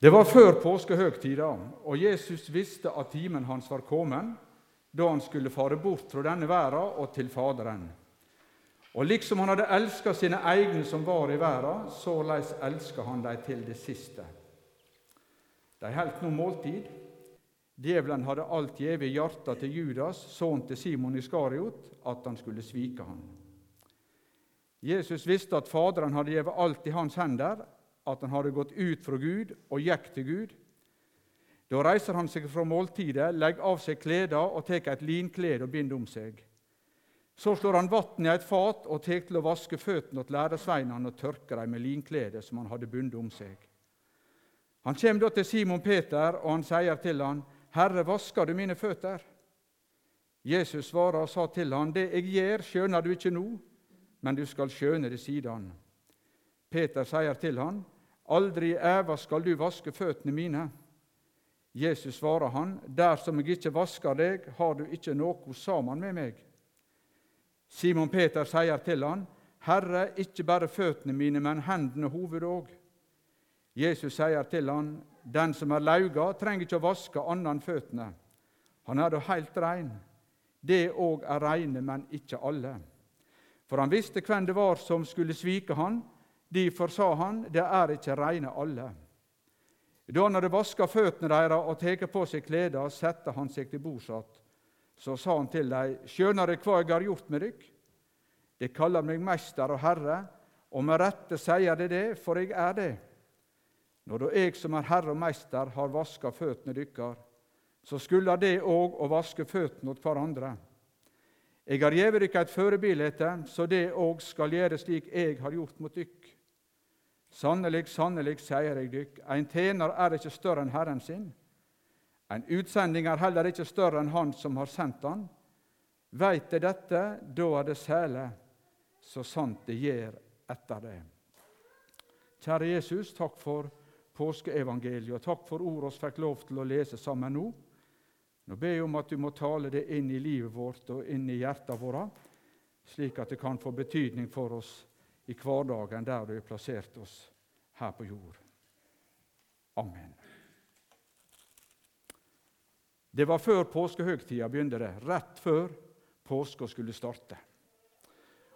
Det var før påskehøgtida, og Jesus visste at timen hans var kommet, da han skulle fare bort fra denne verden og til Faderen. Og liksom han hadde elska sine egne som var i verden, såleis elska han dem til det siste. De heldt nå måltid. Djevelen hadde alt gjeve i hjarta til Judas, sønnen til Simon Iskariot, at han skulle svike ham. Jesus visste at Faderen hadde gjeve alt i hans hender, at han hadde gått ut fra Gud og gikk til Gud. Da reiser han seg fra måltidet, legger av seg kleda og tar et linklede og binder om seg. Så slår han vann i et fat og tar til å vaske føttene til læresveinene og tørker dem med linkledet som han hadde bundet om seg. Han kommer da til Simon Peter, og han sier til han, 'Herre, vasker du mine føtter?' Jesus svarer og sa til han, 'Det jeg gjør, skjønner du ikke nå, men du skal skjønne det siden.' Peter sier til han, 'Aldri i æva skal du vaske føttene mine.' Jesus svarer han, 'Dersom jeg ikke vasker deg, har du ikke noe sammen med meg.' Simon Peter sier til han, 'Herre, ikke bare føttene mine, men hendene og hovedet òg.' Jesus sier til han, 'Den som er lauga, trenger ikke å vaske annet enn føttene.' Han er da heilt rein. Det òg er reine, men ikke alle. For han visste hvem det var som skulle svike han, Derfor sa han, det er ikke reine alle. Da han hadde vaska føttene deres og tatt på seg kleda, sette han seg til bords att. Så sa han til dem, skjønner dere hva jeg har gjort med dere? De kaller meg mester og herre, og med rette sier de det, for jeg er det. Når da jeg som er herre og mester, har vaska føttene deres, så skulle det òg å vaske føttene åt hverandre. Jeg har gjeve dere et førebilde, så det òg skal gjøre slik jeg har gjort mot dere. Sannelig, sannelig, sier jeg dykk, en tjener er ikke større enn Herren sin. En utsending er heller ikke større enn Han som har sendt han. Veit de dette, da er det sele, så sant det gjør etter det. Kjære Jesus, takk for påskeevangeliet, og takk for ordet vi fikk lov til å lese sammen nå. Nå ber jeg om at du må tale det inn i livet vårt og inn i hjertene våre, slik at det kan få betydning for oss i hverdagen der du har plassert oss her på jord. Amen. Det var før påskehøgtida begynte, det, rett før påska skulle starte.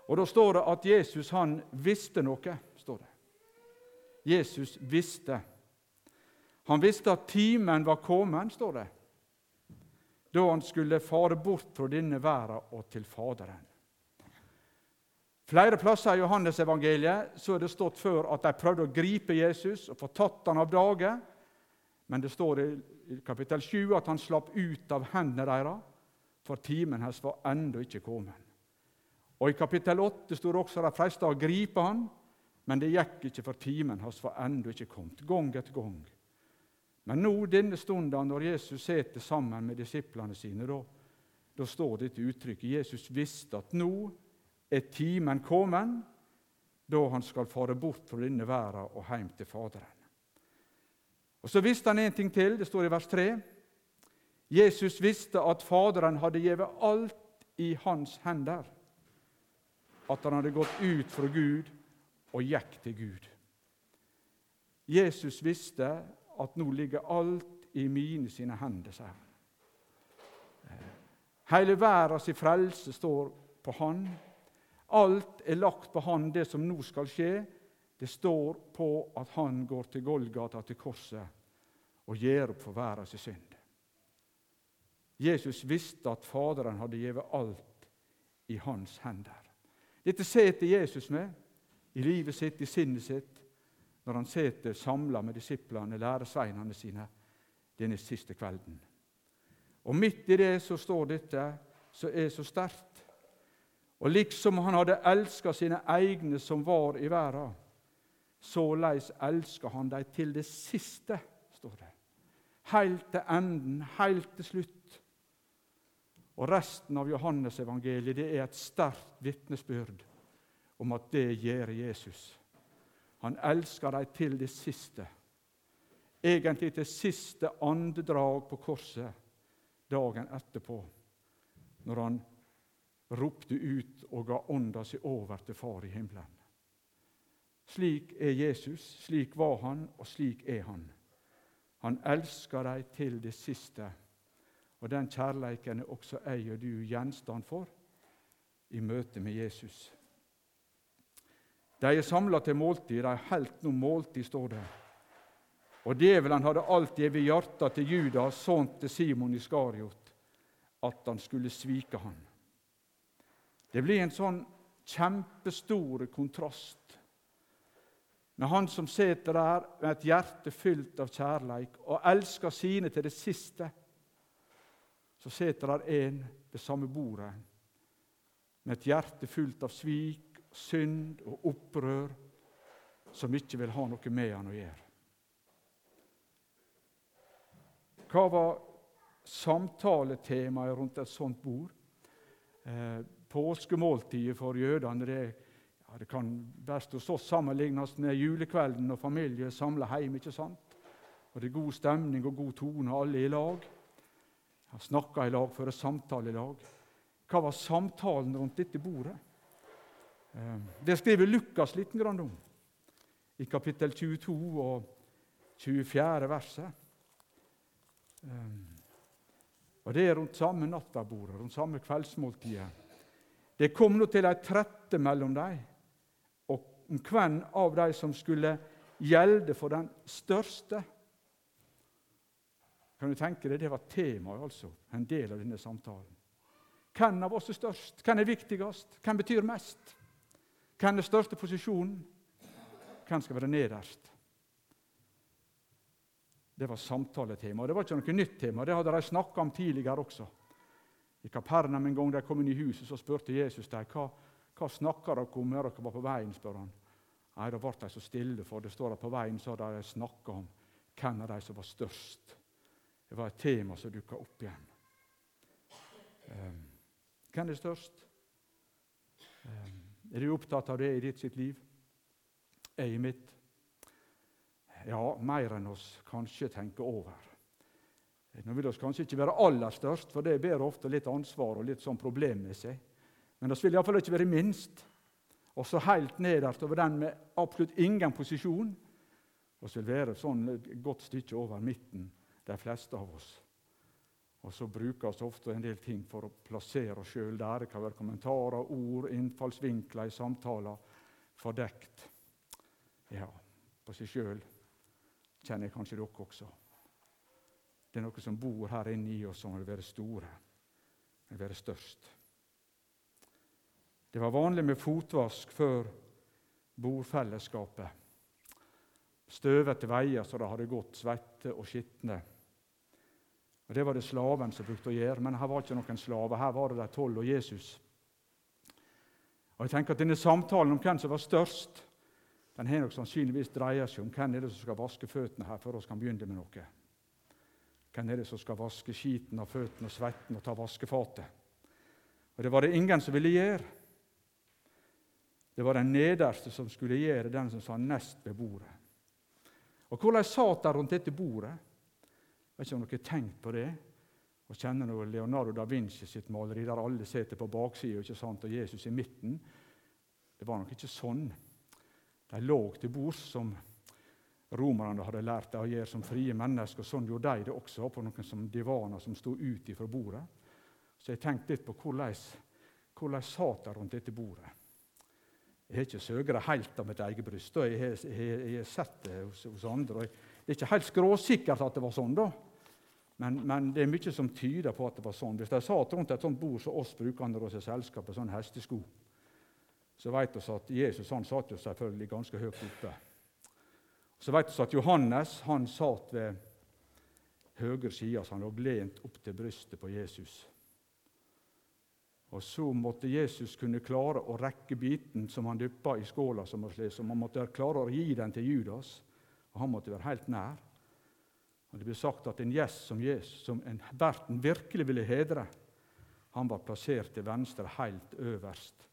Og Da står det at Jesus han visste noe. står det. Jesus visste. Han visste at timen var kommet, står det, da han skulle fare bort fra denne verden og til Faderen. Flere plasser i Johannesevangeliet så er det stått før at de prøvde å gripe Jesus og få tatt han av dage. Men det står i kapittel 7 at han slapp ut av hendene deres, for timen hans var ennå ikke kommet. Og I kapittel 8 står det også at de frista å gripe han, men det gikk ikke, for timen hans var ennå ikke kommet. Gang etter gang. Men nå, denne stunden, når Jesus sitter sammen med disiplene sine, da, da står dette uttrykket. Jesus visste at nå er timen kommet da han skal fare bort fra denne verden og hjem til Faderen. Og Så visste han en ting til. Det står i vers 3. Jesus visste at Faderen hadde gitt alt i hans hender. At han hadde gått ut fra Gud og gikk til Gud. Jesus visste at nå ligger alt i mine sine hender, sier han. Hele verdens frelse står på Han. Alt er lagt på han, det som nå skal skje. Det står på at han går til Golgata, til korset, og gjør opp for verdens synd. Jesus visste at Faderen hadde gitt alt i hans hender. Dette sitter Jesus med i livet sitt, i sinnet sitt, når han sitter samla med disiplene, læresveinene sine, denne siste kvelden. Og midt i det så står dette som er så sterkt. Og liksom han hadde elska sine egne som var i verden, såleis elska han dei til det siste, står det. Helt til enden, helt til slutt. Og Resten av Johannes-evangeliet det er et sterkt vitnesbyrd om at det gjør Jesus. Han elsker dem til det siste. Egentlig til siste andedrag på korset dagen etterpå, når han ropte ut og ga ånda si over til Far i himmelen. Slik er Jesus, slik var han, og slik er han. Han elsker deg til det siste, og den kjærleiken er også jeg og du gjenstand for i møte med Jesus. De er samla til måltid, de helt noe måltid, står det. Og djevelen hadde alt gjeve hjarta til Judas, sånt til Simon Iskariot, at han skulle svike han. Det blir en sånn kjempestor kontrast med han som sitter der med et hjerte fylt av kjærleik og elsker sine til det siste, så sitter der en ved samme bordet med et hjerte fullt av svik, synd og opprør, som ikke vil ha noe med han å gjøre. Hva var samtaletemaet rundt et sånt bord? Påskemåltidet for jødene det ja, Det kan best hos oss sammenlignes med julekvelden når familie samler hjem, ikke sant? Og Det er god stemning og god tone, alle i lag. Jeg snakka i lag, fører samtale i lag. Hva var samtalen rundt dette bordet? Eh, det skriver Lukas litt om i kapittel 22 og 24. verset. Eh, og Det er rundt samme nattabordet, rundt samme kveldsmåltidet. Det kom nå til ei trette mellom dem om hvem av de som skulle gjelde for den største. Kan du tenke deg, Det var temaet, altså, en del av denne samtalen. Hvem av oss er størst? Hvem er viktigst? Hvem betyr mest? Hvem er største posisjonen? Hvem skal være nederst? Det var samtaletema. Det var ikke noe nytt tema. Det hadde de snakka om tidligere også. I Kapernaum en gang de kom inn i huset, så spurte Jesus dem hva, hva snakker dere om når dere var på veien. spør han. Nei, Da ble de så stille, for det står at på veien så de snakka om hvem av de som var størst. Det var et tema som dukka opp igjen. Um, hvem er størst? Um, er du opptatt av det i ditt sitt liv? Jeg i mitt? Ja, mer enn oss kanskje tenker over. Nå vil vi kanskje ikke være aller størst, for det bærer ofte litt ansvar og litt sånn problem med seg. Men vi vil iallfall ikke være minst og så helt nederst over den med absolutt ingen posisjon. Vi vil være sånn et godt stykke over midten, de fleste av oss. Og så brukes ofte en del ting for å plassere oss sjøl der. Det kan være kommentarer, ord, innfallsvinkler i samtaler fordekt. Ja, på seg sjøl kjenner jeg kanskje dere også. Det er noe som bor her inne i oss som vil være store, vil være størst. Det var vanlig med fotvask før bordfellesskapet. Støvete veier så det hadde gått svette og skitne. Og Det var det slaven som brukte å gjøre, men her var ikke noen slave. Her var det de tolv og Jesus. Og jeg tenker at Denne samtalen om hvem som var størst, den har nok sannsynligvis dreia seg om hvem er det som skal vaske føttene her før vi kan begynne med noe. Hvem er det som skal vaske skiten av føttene og svetten og ta vaskefatet? Og Det var det ingen som ville gjøre. Det var den nederste som skulle gjøre den som sa nest ved bordet. Og Hvordan satt de rundt dette bordet? Jeg vet ikke om dere har tenkt på det. Og kjenner noe Leonardo da Vinci sitt maleri der alle sitter på baksida og Jesus i midten. Det var nok ikke sånn. De lå til bords som romerne hadde lært dem å gjøre som frie mennesker. Sånn gjorde de det også, på noen som divaner som sto ut fra bordet. Så jeg tenkte litt på hvordan, hvordan satt de rundt dette bordet. Jeg har ikke søkt det helt av mitt eget bryst. Jeg har, jeg, jeg har sett det hos, hos andre. det er ikke helt skråsikkert at det var sånn, da. Men, men, det er mye som tyder på at det var sånn. Hvis de satt rundt et sånt bord som oss bruker når vi har sånn hestesko, så vet vi at Jesus han satt jo selvfølgelig ganske høyt oppe. Så vet vi at Johannes han satt ved høyre side, så han lå lent opp til brystet på Jesus. Og så måtte Jesus kunne klare å rekke biten som han dyppa i skåla. som Han måtte klare å gi den til Judas, og han måtte være helt nær. Og Det blir sagt at en gjest som Jesus, som en verten virkelig ville hedre, han var plassert til venstre, helt øverst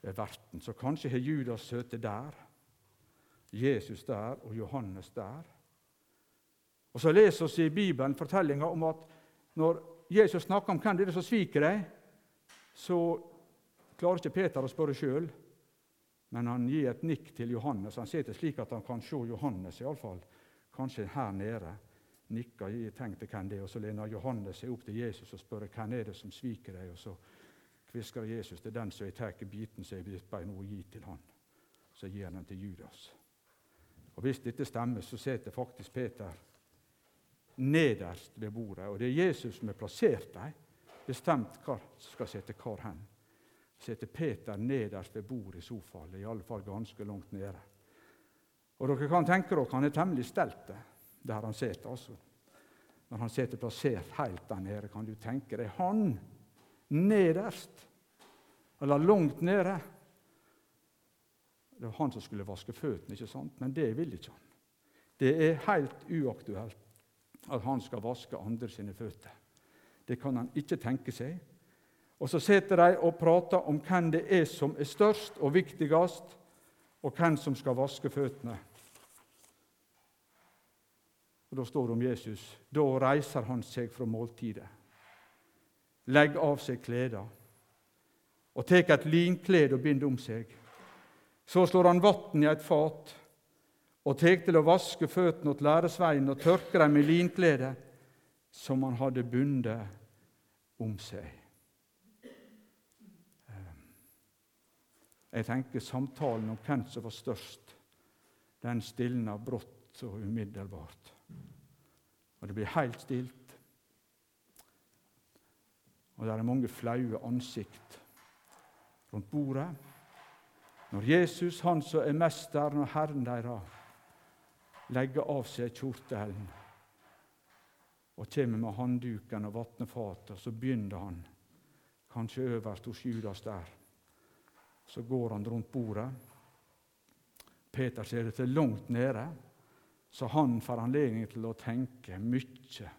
ved verten. Så kanskje har Judas sittet der, Jesus der og Johannes der. Og Så leser vi i Bibelen fortellinga om at når Jesus snakker om hvem det er som sviker deg, så klarer ikke Peter å spørre sjøl, men han gir et nikk til Johannes. Han sitter slik at han kan se Johannes, iallfall, kanskje her nede. nikker. Jeg tenkte hvem det er. Og så lener Johannes seg opp til Jesus og spør hvem er det som sviker deg. Og så hvisker Jesus er den som jeg tar biten som jeg noe nå gi til han. Så gir han den til Judas. Og Hvis dette stemmer, så sitter faktisk Peter nederst ved bordet. Og det er Jesus som har plassert dem, bestemt hva som skal sitte hvor hen. Sitter Peter nederst ved bordet i så fall, iallfall ganske langt nede. Og dere kan tenke dere han er temmelig stelt der han sitter. altså. Når han sitter plassert helt der nede, kan du tenke deg han nederst, eller langt nede. Det var han som skulle vaske føttene, ikke sant? men det vil ikke han. Det er helt uaktuelt at han skal vaske andre sine føtter. Det kan han ikke tenke seg. Og Så sitter de og prater om hvem det er som er størst og viktigst, og hvem som skal vaske føttene. Og Da står det om Jesus. Da reiser han seg fra måltidet, legger av seg klærne og tar et linklede og binder om seg. Så slår han vann i et fat og tek til å vaske føttene åt læresveien og tørke dem med linkledet som han hadde bundet om seg. Ehm, jeg tenker samtalen om hvem som var størst, den stilna brått og umiddelbart. Og det blir helt stilt. Og det er mange flaue ansikt rundt bordet. Når Jesus, han som er mesteren og Herren deres, legger av seg kjortelen og kommer med håndduken og vatnefatet, så begynner han kanskje øverst hos Judas der. Så går han rundt bordet. Peter ser det til langt nede, så han får anledning til å tenke mye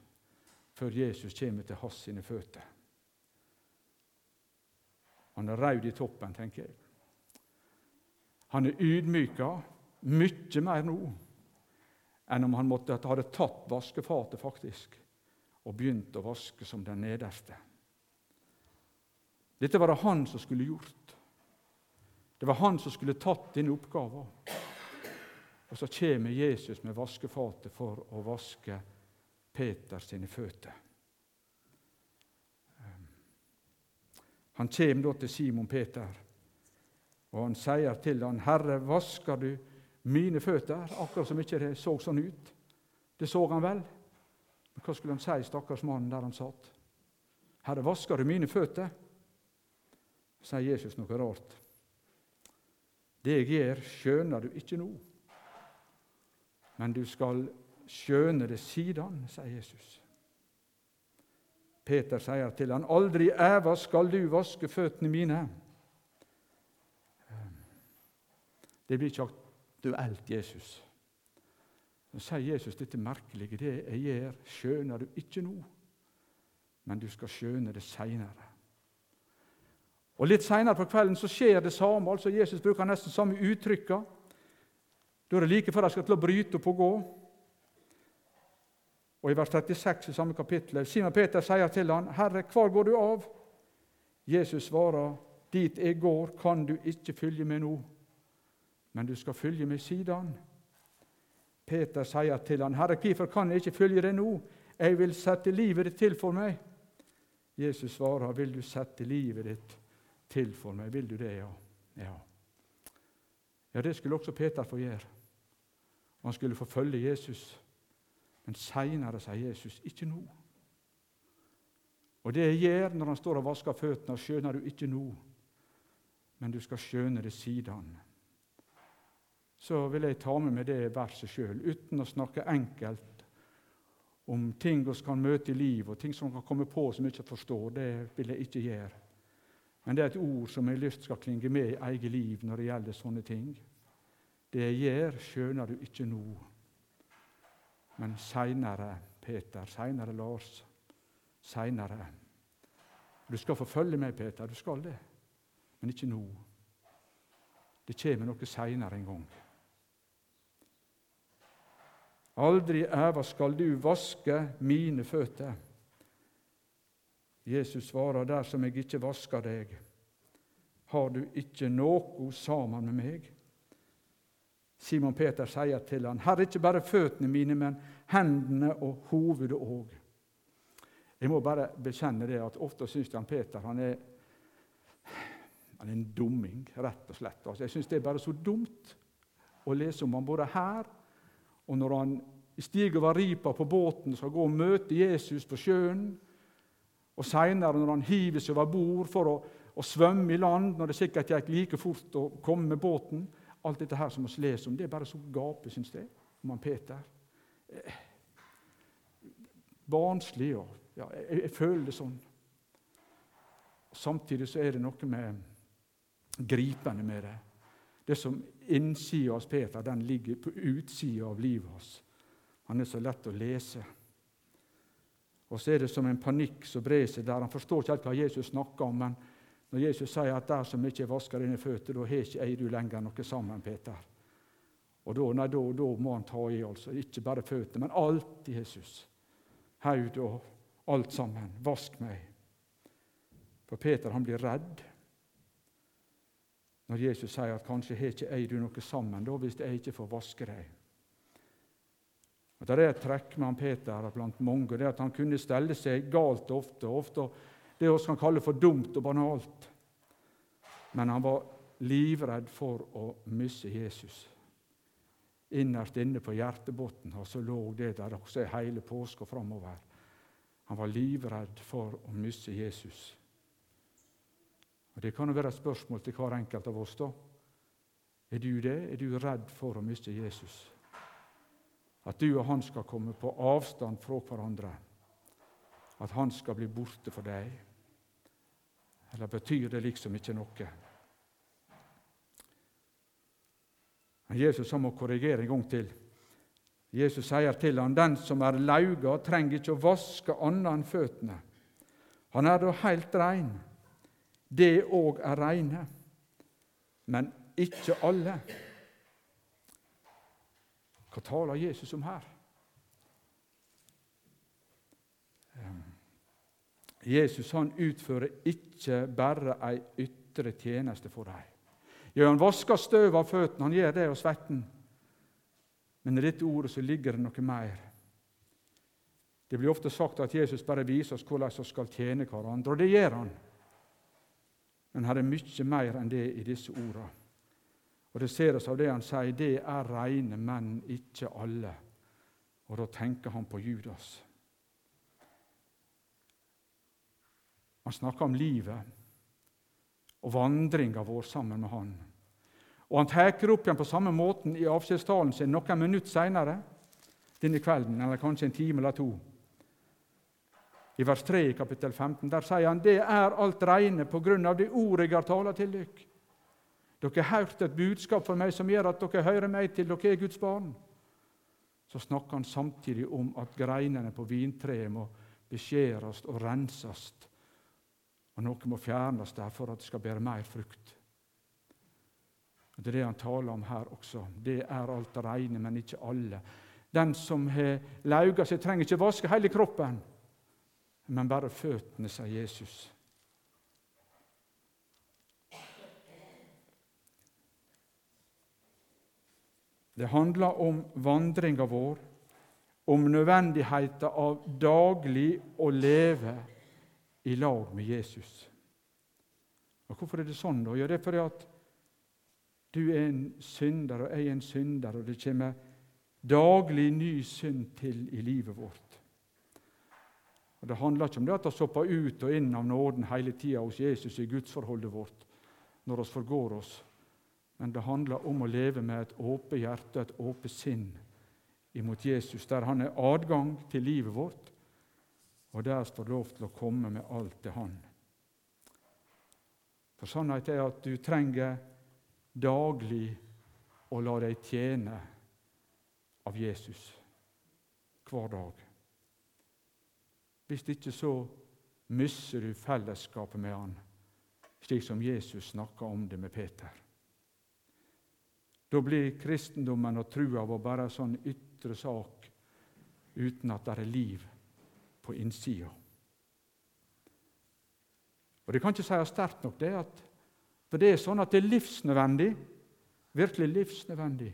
før Jesus kommer til hans sine føtter. Han er rød i toppen, tenker jeg. Han er ydmyka mye mer nå enn om han måtte hadde tatt vaskefatet faktisk og begynt å vaske som den nederste. Dette var det han som skulle gjort. Det var han som skulle tatt denne oppgaven. Og så kommer Jesus med vaskefatet for å vaske Peter sine føtter. Han kommer da til Simon Peter, og han sier til han, 'Herre, vasker du mine føtter?' Akkurat som ikke det så sånn ut. Det så han vel. Men hva skulle han si, stakkars mannen der han satt? 'Herre, vasker du mine føtter?' sier Jesus noe rart. 'Det jeg gjør, skjønner du ikke nå.' 'Men du skal skjøne det sidan', sier Jesus. Peter sier til han, 'Aldri æva skal du vaske føttene mine.' Det blir ikke aktuelt, Jesus. Så sier Jesus dette merkelige. Det jeg gjør, skjønner du ikke nå, men du skal skjønne det seinere. Og Litt seinere på kvelden så skjer det samme. altså Jesus bruker nesten samme uttrykka. Da er det like før de skal til å bryte opp og gå. Og I vers 36 i samme kapittel Simon Peter sier til han, 'Herre, hvor går du av?' Jesus svarer, 'Dit jeg går, kan du ikke følge med nå, men du skal følge meg siden.' Peter sier til han, 'Herre, hvorfor kan jeg ikke følge deg nå? Jeg vil sette livet ditt til for meg.' Jesus svarer, 'Vil du sette livet ditt til for meg?' Vil du det, ja? Ja, ja det skulle også Peter få gjøre. Han skulle få følge Jesus. Men seinere sier Jesus, 'Ikke nå'. Og det jeg gjør når han står og vasker føttene, skjønner du ikke nå, men du skal skjønne det siden så vil jeg ta med meg det verset sjøl, uten å snakke enkelt om ting vi kan møte i livet, og ting som kan komme på som vi ikke forstår. Det vil jeg ikke gjøre. Men det er et ord som jeg lyst skal klinge med i eget liv når det gjelder sånne ting. Det jeg gjør, skjønner du ikke nå. Men seinere, Peter, seinere, Lars, seinere. Du skal få følge med, Peter, du skal det. Men ikke nå. Det kommer noe seinere en gang. Aldri æva skal du vaske mine føtter. Jesus svarer, dersom jeg ikke vasker deg, har du ikke noe sammen med meg. Simon Peter sier til han, Herre, ikke bare føttene mine, men hendene og hovedet òg. Jeg må bare bekjenne det at ofte syns jeg Peter han er, han er en dumming, rett og slett. Altså, jeg syns det er bare så dumt å lese om han både her og når han stiger over ripa på båten skal gå og møte Jesus på sjøen, og seinere når han hiver seg over bord for å, å, svømme i land, når det sikkert gikk like fort å komme med båten Alt dette her som vi leser om, det er bare så gape, syns jeg, om han Peter. Eh, barnslig og ja, jeg, jeg, føler det sånn. Samtidig så er det noe med gripende med det. Det som innsida hos Peter, den ligger på utsida av livet hans. Han er så lett å lese. Og så er det som en panikk som brer seg der. Han forstår ikke helt hva Jesus snakker om, men når Jesus sier at 'der som ikke vasker dine føtter, da har ikke jeg du lenger noe sammen', Peter. Og da, nei, da, da må han ta i, altså. Ikke bare føttene, men alt i Jesus. Haud og alt sammen. Vask meg. For Peter han blir redd når Jesus sier at 'kanskje har ikke jeg du noe sammen', da hvis jeg ikke får vaske deg. Det er et trekk med han Peter blant mange, det at han kunne stelle seg galt ofte. ofte det vi kan kalle for dumt og banalt. Men han var livredd for å miste Jesus. Innerst inne på hjertebunnen så lå det der også hele påska framover. Han var livredd for å miste Jesus. Og Det kan jo være et spørsmål til hver enkelt av oss. da. Er du det? Er du redd for å miste Jesus? At du og han skal komme på avstand fra hverandre? At han skal bli borte for deg? Eller betyr det liksom ikke noe? Men Jesus må korrigere en gang til. Jesus sier til ham, 'Den som er lauga, trenger ikke å vaske annet enn føttene.' Han er da helt rein det òg er reine, men ikke alle. Hva taler Jesus om her? Jesus han utfører ikke bare ei ytre tjeneste for dem. Ja, han vasker støv av føttene, han gjør det og svetten. Men i dette ordet så ligger det noe mer. Det blir ofte sagt at Jesus bare viser oss hvordan vi skal tjene hverandre, og det gjør han. Men her er mye mer enn det i disse ordene. Og Det ser oss av det han sier, det er reine menn, ikke alle. Og da tenker han på Judas. Han snakker om livet og vandringa vår sammen med han. Og Han tar opp igjen på samme måten i avskjedstalen sin noen minutter seinere denne kvelden, eller kanskje en time eller to i vers 3 i kapittel 15. Der sier han det er alt reine på grunn av det ordet jeg har tala til dere. Dere har hørt et budskap fra meg som gjør at dere hører meg til dere er Guds barn. Så snakker han samtidig om at greinene på vintreet må beskjæres og renses. Og noe må fjernes der for at det skal bære mer frukt. Det er det han taler om her også. Det er alt reine, men ikke alle. Den som har lauga seg, trenger ikke vaske hele kroppen men bare føttene, sa Jesus. Det handler om vandringa vår, om nødvendigheten av daglig å leve i lag med Jesus. Og Hvorfor er det sånn? da? Ja, Det er fordi at du er en synder, og jeg er en synder, og det kommer daglig ny synd til i livet vårt. Og Det handler ikke om det at vi hopper ut og inn av nåden hele tida hos Jesus i gudsforholdet vårt når vi forgår oss, men det handler om å leve med et åpent hjerte, et åpent sinn imot Jesus, der han er adgang til livet vårt, og der står lov til å komme med alt til han. For sannheten er at du trenger daglig å la deg tjene av Jesus hver dag. Hvis ikke så mister du fellesskapet med han, slik som Jesus snakka om det med Peter. Da blir kristendommen og trua vår bare en sånn ytre sak uten at det er liv på innsida. Og Det kan ikke sies sterkt nok, det at, for det er sånn at det er livsnødvendig, virkelig livsnødvendig,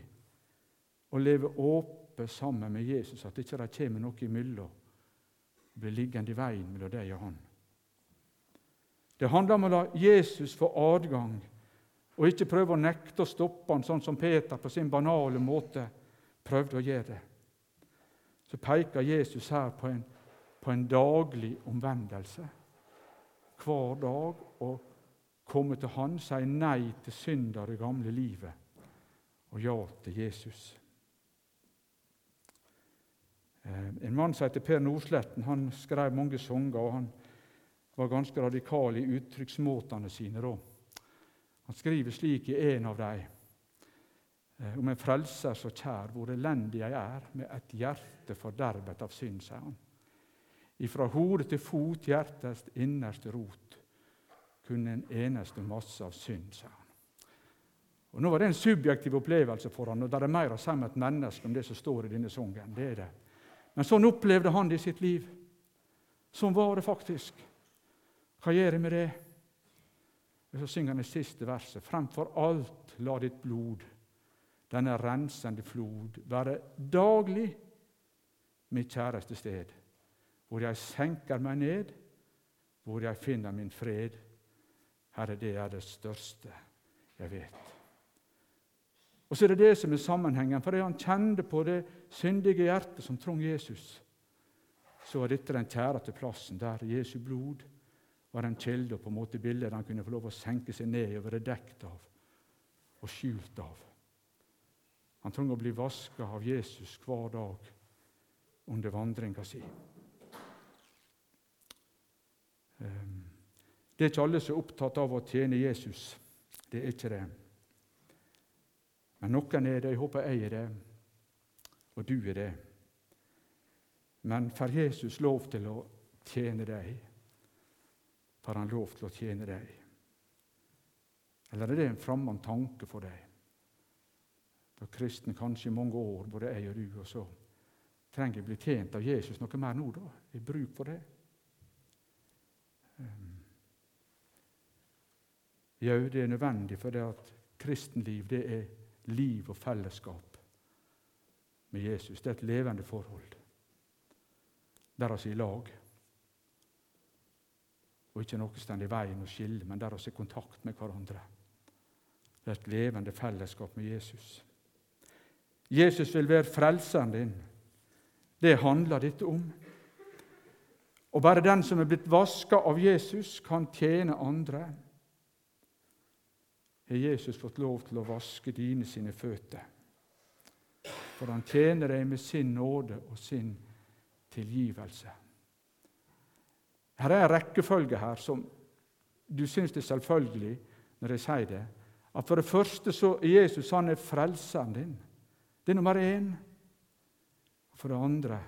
å leve åpent sammen med Jesus, at det ikke kommer noe imellom blir liggende i veien mellom deg og han. Det handler om å la Jesus få adgang, og ikke prøve å nekte å stoppe han, sånn som Peter på sin banale måte prøvde å gjøre det. Så peker Jesus her på en, på en daglig omvendelse. Hver dag å komme til Han, si nei til synder i gamle livet og ja til Jesus. Eh, en mann som heter Per Nordsletten, han skrev mange sanger. og Han var ganske radikal i uttrykksmåtene sine. da. Han skriver slik i en av dem eh, om en frelser så kjær, hvor elendig jeg er, med et hjerte fordervet av synd, sier han. Ifra hode til fot, hjertets innerste rot, kun en eneste masse av synd, sier han. Og Nå var det en subjektiv opplevelse for han, og det er mer å si om et menneske om det som står i denne sangen. Det er det. Men sånn opplevde han det i sitt liv. Sånn var det faktisk. Hva gjør jeg med det? Og Så synger han det siste verset. Fremfor alt la ditt blod, denne rensende flod, være daglig mitt kjæreste sted, hvor jeg senker meg ned, hvor jeg finner min fred. Herre, det er det største jeg vet. Og så er det det som er sammenhengen. For det han kjente på det syndige hjertet som trong Jesus, så var dette den kjæreste plassen der Jesu blod var en kilde og på en måte bildet han kunne få lov å senke seg ned og være dekt av og skjult av. Han trengte å bli vaska av Jesus hver dag under vandringa si. Ehm, det er ikke alle som er opptatt av å tjene Jesus. Det er ikke det. Men noen er det. Jeg håper jeg er det, og du er det. Men får Jesus lov til å tjene deg? Får han lov til å tjene deg? Eller er det en fremmed tanke for deg? For kristen kanskje i mange år, både jeg og du, og så trenger jeg bli tjent av Jesus noe mer nå, da? i bruk for det? Um, Jau, det er nødvendig, for det at kristenliv det er liv og fellesskap med Jesus. Det er et levende forhold. Der vi er i lag. Og ikke noe står i veien og skiller, men der vi er i kontakt med hverandre. Det er et levende fellesskap med Jesus. Jesus vil være frelseren din. Det handler dette om. Og bare den som er blitt vaska av Jesus, kan tjene andre har Jesus fått lov til å vaske dine sine føtter. For han tjener deg med sin nåde og sin tilgivelse. Her er en rekkefølge her som du syns det er selvfølgelig når jeg sier det. At For det første så er Jesus han er frelseren din. Det er nummer én. For det andre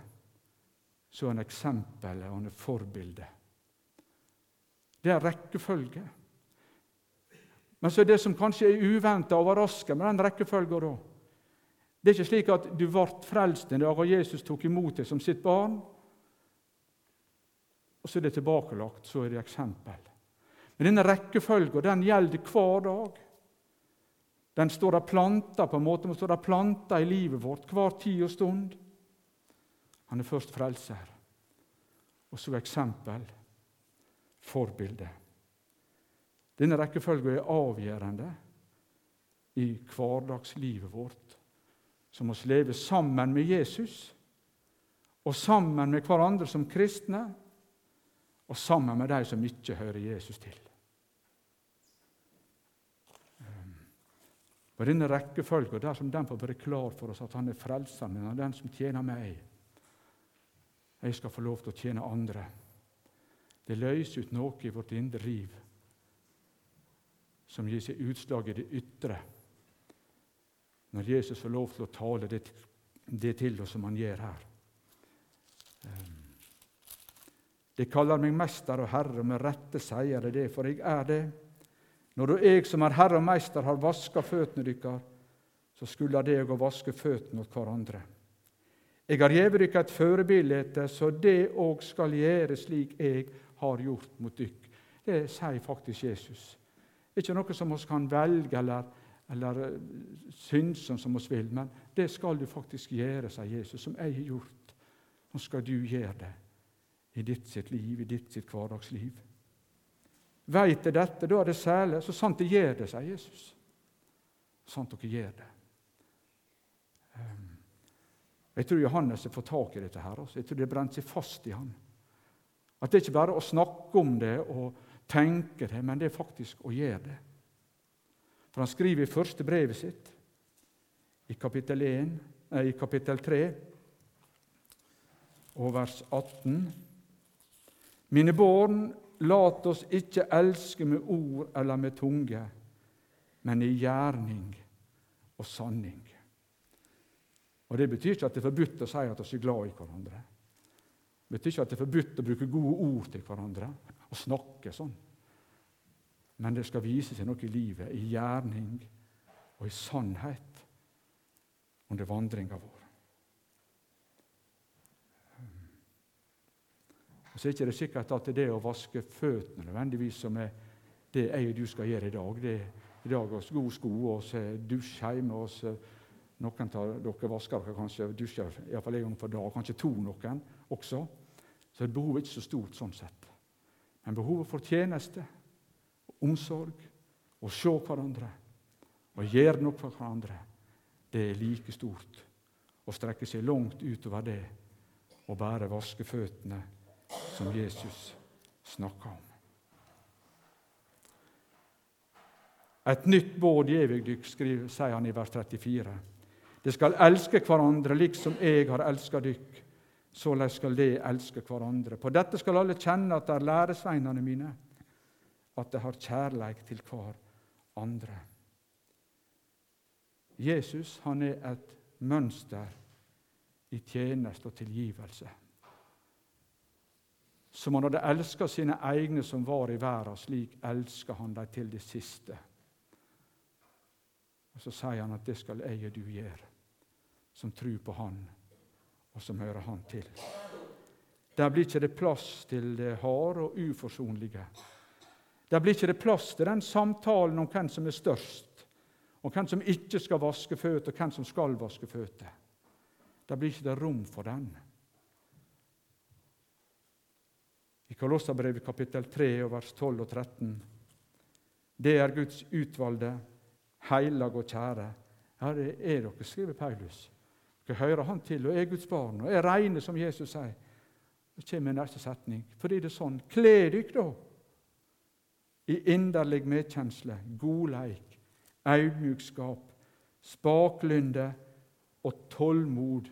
så er han eksempelet og han er forbildet. Det er rekkefølge. Men så er det som kanskje er uventa, overraskende med den rekkefølga da Det er ikke slik at du ble frelst en dag og Jesus tok imot deg som sitt barn, og så er det tilbakelagt, så er det eksempel. Men denne rekkefølgen den gjelder hver dag. Den står der planta på en måte, den står der planta i livet vårt hver tid og stund. Han er først frelser, og så eksempel, forbilde. Denne rekkefølgen er avgjørende i hverdagslivet vårt, som vi lever sammen med Jesus og sammen med hverandre som kristne og sammen med de som ikke hører Jesus til. Ehm, og Denne rekkefølgen dersom den får være klar for oss at han er frelseren min, den som tjener meg Jeg skal få lov til å tjene andre. Det løser ut noe i vårt indre liv som gir seg utslag i det ytre. Når Jesus får lov til å tale det, det til oss som han gjør her. Ehm, de kaller meg mester og herre, og med rette sier de det, for jeg er det. Når jeg som er herre og mester, har vaska føttene deres, så skulle det å vaske føttene åt hverandre. Jeg har gjeve dere et førebilde, så det òg skal gjøre slik jeg har gjort mot dykk. Det sier faktisk Jesus. Det er ikke noe som vi kan velge eller eller eh, syndsom som oss vil, men det skal du faktisk gjøre, sier Jesus, som jeg har gjort. Nå skal du gjøre det i ditt sitt liv, i ditt sitt hverdagsliv. Veit jeg dette, da er det særlig. Så sant jeg gjør det, sier Jesus. Sant dere gjør det. Ehm, jeg tror Johannes har fått tak i dette. her. Også. Jeg tror det brent seg fast i han. At det ikke bare er å snakke om det og tenke det, men det er faktisk å gjøre det. For han skriver i første brevet sitt, i kapittel, 1, nei, i kapittel 3 og vers 18. Mine barn, lat oss ikke elske med ord eller med tunge, men i gjerning og sanning. Og Det betyr ikke at det er forbudt å si at vi er glad i hverandre. Det betyr ikke at det er forbudt å bruke gode ord til hverandre og snakke sånn. Men det skal vise seg noe i livet, i gjerning og i sannhet under vandringa vår. Og Så er det ikke sikkert at det å vaske føttene nødvendigvis som er det jeg og du skal gjøre i dag. Det er i dag oss gode sko og dusje hjemme. Oss, noen av dere vasker dere kanskje dusjer iallfall en gang for dag, kanskje to noen også. Så behovet er ikke så stort sånn sett. Men behovet for tjeneste, omsorg, å se hverandre og gjøre noe for hverandre, det er like stort. Å strekke seg langt utover det og bare vaske føttene, som Jesus snakka om. Et nytt båd gjev eg dykk, sier han i vers 34. De skal elske hverandre liksom jeg har elska dykk. Såleis skal de elske hverandre. På dette skal alle kjenne at det er læresveinene mine, at de har kjærleik til hver andre. Jesus han er et mønster i tjeneste og tilgivelse. Som han hadde elska sine egne som var i verden, slik elska han dem til det siste. Og Så sier han at det skal jeg og du gjøre som tror på Han, og som hører Han til. Der blir ikke det plass til det harde og uforsonlige. Der blir ikke det plass til den samtalen om hvem som er størst, og hvem som ikke skal vaske føtter, og hvem som skal vaske føtter. Der blir ikke det rom for den. I Kolossabrevet kapittel 3 vers 12 og 13. Det er Guds utvalgte, heilag og kjære. Ja, det er dere, skriver Paulus Dere hører Han til og er Guds barn og er reine, som Jesus sier. Så kommer neste setning. Fordi det er sånn. Kle dere, da i inderlig medkjensle, godleik, audmjukskap, spaklynde og tålmod.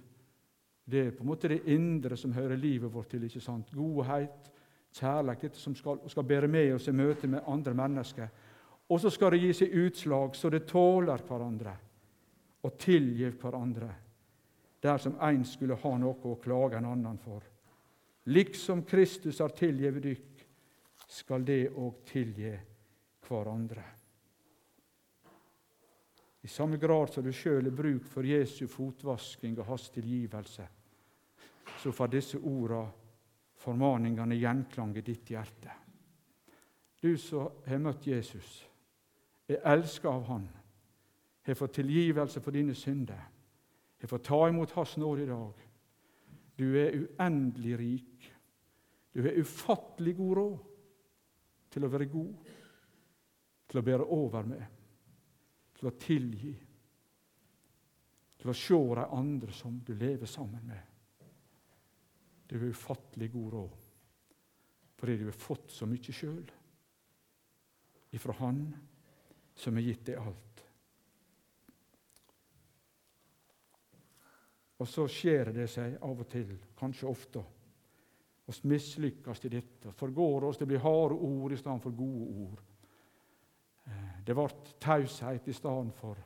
Det er på en måte det indre som hører livet vårt til. ikke sant? Godhet, kjærlighet, dette som skal, skal bære med oss i møte med andre mennesker. Og så skal det gi seg utslag så det tåler hverandre og tilgir hverandre dersom én skulle ha noe å klage en annen for. Liksom Kristus har tilgitt dykk, skal det òg tilgi hverandre. I samme grad som du sjøl er bruk for Jesu fotvasking og hans tilgivelse, så får disse orda, formaningene, gjenklang i ditt hjerte. Du som har møtt Jesus, er elska av Han, har fått tilgivelse for dine synder jeg får ta imot Hans nåde i dag. Du er uendelig rik. Du har ufattelig god råd til å være god, til å bære over med, til å tilgi, til å se de andre som du lever sammen med. Du har ufattelig god råd fordi du har fått så mye sjøl ifra Han som har gitt deg alt. Og så skjer det seg av og til, kanskje ofte. Vi mislykkes i dette, forgår oss, det blir harde ord i stedet for gode ord. Eh, det ble taushet i stedet for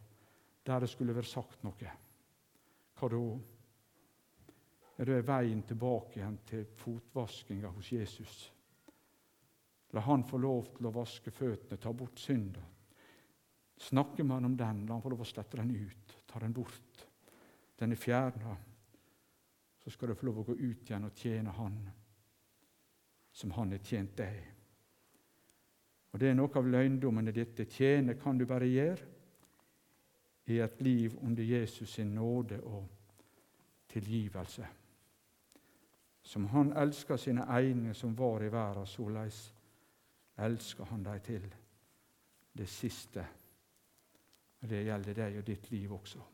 der det skulle være sagt noe. Hva da? Er det veien tilbake igjen til fotvaskinga hos Jesus. La Han få lov til å vaske føttene, ta bort synda. Snakker man om den, la Han få lov å slette den ut, ta den bort den er fjerna, så skal du få lov å gå ut igjen og tjene Han som Han har tjent deg. Og Det er noe av løgndommen i dette. Tjene kan du bare gjøre i et liv under Jesus sin nåde og tilgivelse. Som han elsker sine egne som var i verden, såleis elsker han dem til det siste. Det gjelder deg og ditt liv også.